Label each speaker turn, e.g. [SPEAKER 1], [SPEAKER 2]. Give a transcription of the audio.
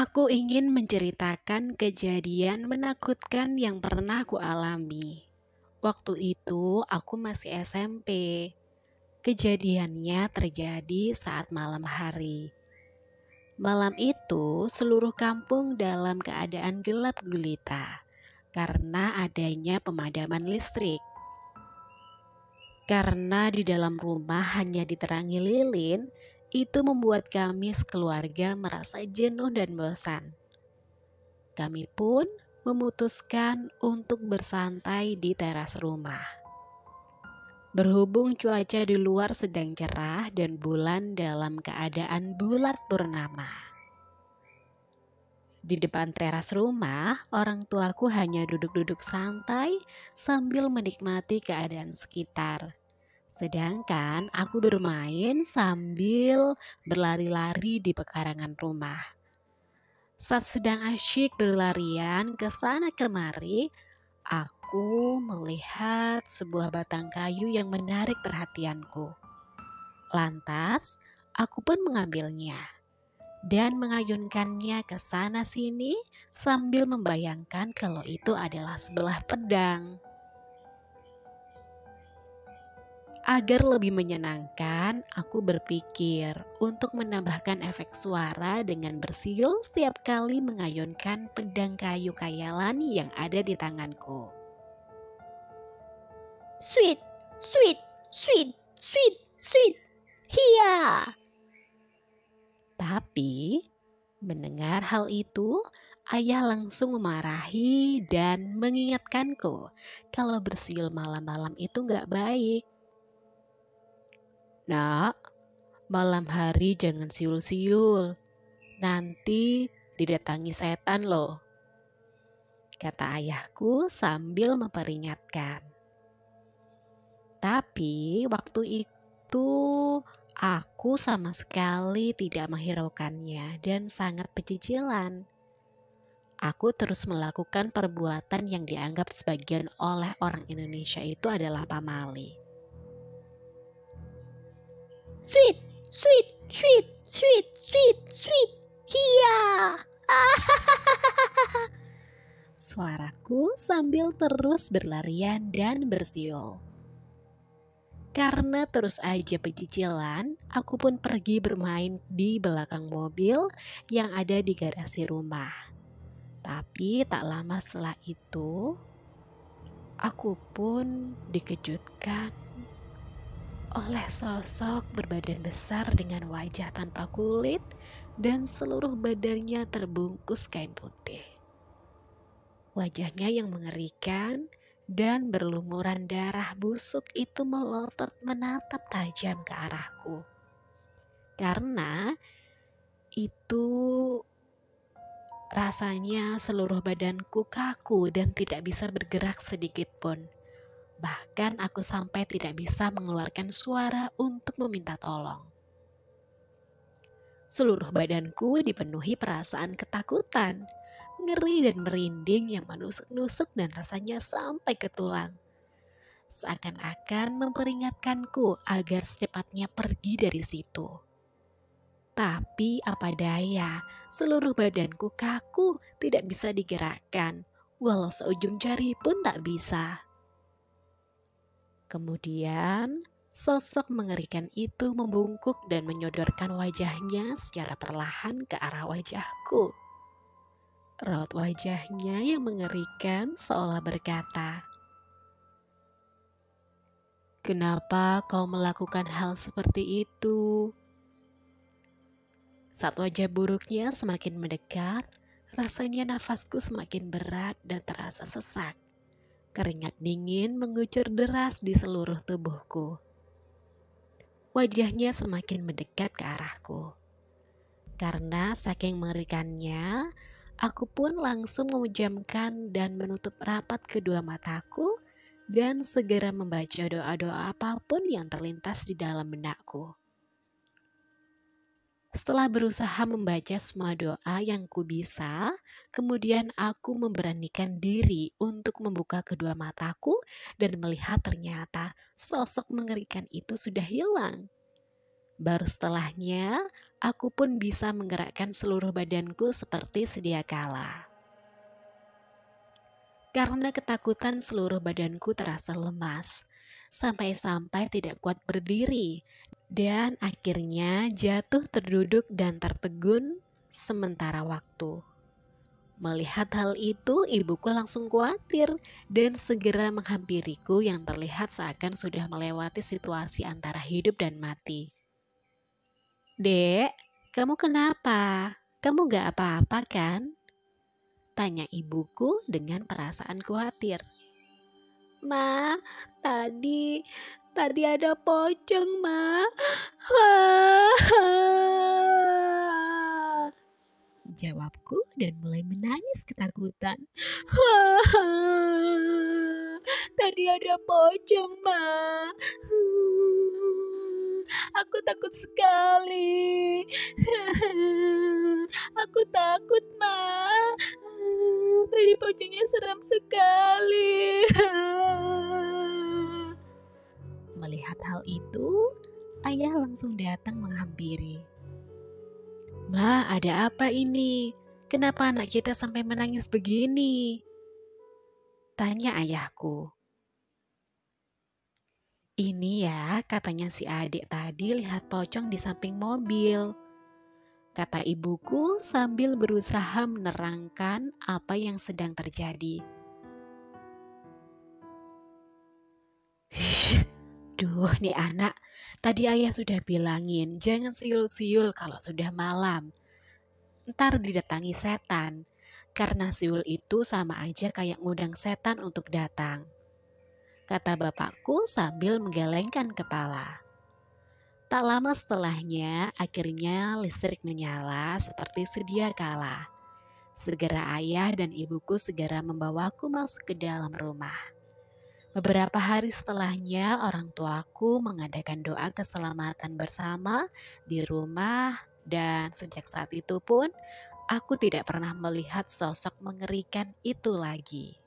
[SPEAKER 1] Aku ingin menceritakan kejadian menakutkan yang pernah ku alami. Waktu itu aku masih SMP. Kejadiannya terjadi saat malam hari. Malam itu seluruh kampung dalam keadaan gelap gulita karena adanya pemadaman listrik. Karena di dalam rumah hanya diterangi lilin, itu membuat kami sekeluarga merasa jenuh dan bosan. Kami pun memutuskan untuk bersantai di teras rumah. Berhubung cuaca di luar sedang cerah dan bulan dalam keadaan bulat purnama. Di depan teras rumah, orang tuaku hanya duduk-duduk santai sambil menikmati keadaan sekitar. Sedangkan aku bermain sambil berlari-lari di pekarangan rumah. Saat sedang asyik berlarian ke sana kemari, aku melihat sebuah batang kayu yang menarik perhatianku. Lantas, aku pun mengambilnya dan mengayunkannya ke sana sini sambil membayangkan kalau itu adalah sebelah pedang. Agar lebih menyenangkan, aku berpikir untuk menambahkan efek suara dengan bersiul setiap kali mengayunkan pedang kayu kayalan yang ada di tanganku. Sweet, sweet, sweet, sweet, sweet, hiya. Tapi mendengar hal itu, ayah langsung memarahi dan mengingatkanku kalau bersiul malam-malam itu nggak baik. Nak, malam hari jangan siul-siul. Nanti didatangi setan loh. Kata ayahku sambil memperingatkan. Tapi waktu itu aku sama sekali tidak menghiraukannya dan sangat pecicilan. Aku terus melakukan perbuatan yang dianggap sebagian oleh orang Indonesia itu adalah pamali. Sweet, sweet, sweet, sweet, sweet, sweet. Hiya. Suaraku sambil terus berlarian dan bersiul. Karena terus aja pecicilan, aku pun pergi bermain di belakang mobil yang ada di garasi rumah. Tapi tak lama setelah itu, aku pun dikejutkan oleh sosok berbadan besar dengan wajah tanpa kulit dan seluruh badannya terbungkus kain putih. Wajahnya yang mengerikan dan berlumuran darah busuk itu melotot menatap tajam ke arahku. Karena itu rasanya seluruh badanku kaku dan tidak bisa bergerak sedikit pun. Bahkan aku sampai tidak bisa mengeluarkan suara untuk meminta tolong. Seluruh badanku dipenuhi perasaan ketakutan, ngeri dan merinding yang menusuk-nusuk dan rasanya sampai ke tulang. Seakan-akan memperingatkanku agar secepatnya pergi dari situ. Tapi apa daya, seluruh badanku kaku, tidak bisa digerakkan, walau seujung jari pun tak bisa. Kemudian, sosok mengerikan itu membungkuk dan menyodorkan wajahnya secara perlahan ke arah wajahku. Raut wajahnya yang mengerikan seolah berkata, "Kenapa kau melakukan hal seperti itu?" Saat wajah buruknya semakin mendekat, rasanya nafasku semakin berat dan terasa sesak. Keringat dingin mengucur deras di seluruh tubuhku. Wajahnya semakin mendekat ke arahku. Karena saking mengerikannya, aku pun langsung memejamkan dan menutup rapat kedua mataku dan segera membaca doa-doa apa pun yang terlintas di dalam benakku. Setelah berusaha membaca semua doa yang ku bisa, kemudian aku memberanikan diri untuk membuka kedua mataku dan melihat ternyata sosok mengerikan itu sudah hilang. Baru setelahnya, aku pun bisa menggerakkan seluruh badanku seperti sedia kala. Karena ketakutan seluruh badanku terasa lemas, sampai-sampai tidak kuat berdiri, dan akhirnya jatuh terduduk dan tertegun sementara waktu. Melihat hal itu, ibuku langsung khawatir dan segera menghampiriku yang terlihat seakan sudah melewati situasi antara hidup dan mati. Dek, kamu kenapa? Kamu gak apa-apa kan? Tanya ibuku dengan perasaan khawatir. Ma, tadi, tadi ada pocong, Ma. Jawabku dan mulai menangis ketakutan. Tadi ada pocong, Ma. Aku takut sekali. Aku takut, Ma. Tadi pocongnya seram sekali. Melihat hal itu, ayah langsung datang menghampiri. Ma, ada apa ini? Kenapa anak kita sampai menangis begini? Tanya ayahku. Ini ya, katanya si adik tadi lihat pocong di samping mobil. Kata ibuku sambil berusaha menerangkan apa yang sedang terjadi. Duh, nih anak, tadi ayah sudah bilangin jangan siul-siul kalau sudah malam. Ntar didatangi setan, karena siul itu sama aja kayak ngundang setan untuk datang. Kata bapakku sambil menggelengkan kepala. Tak lama setelahnya, akhirnya listrik menyala seperti sedia kala. Segera ayah dan ibuku segera membawaku masuk ke dalam rumah. Beberapa hari setelahnya, orang tuaku mengadakan doa keselamatan bersama di rumah, dan sejak saat itu pun aku tidak pernah melihat sosok mengerikan itu lagi.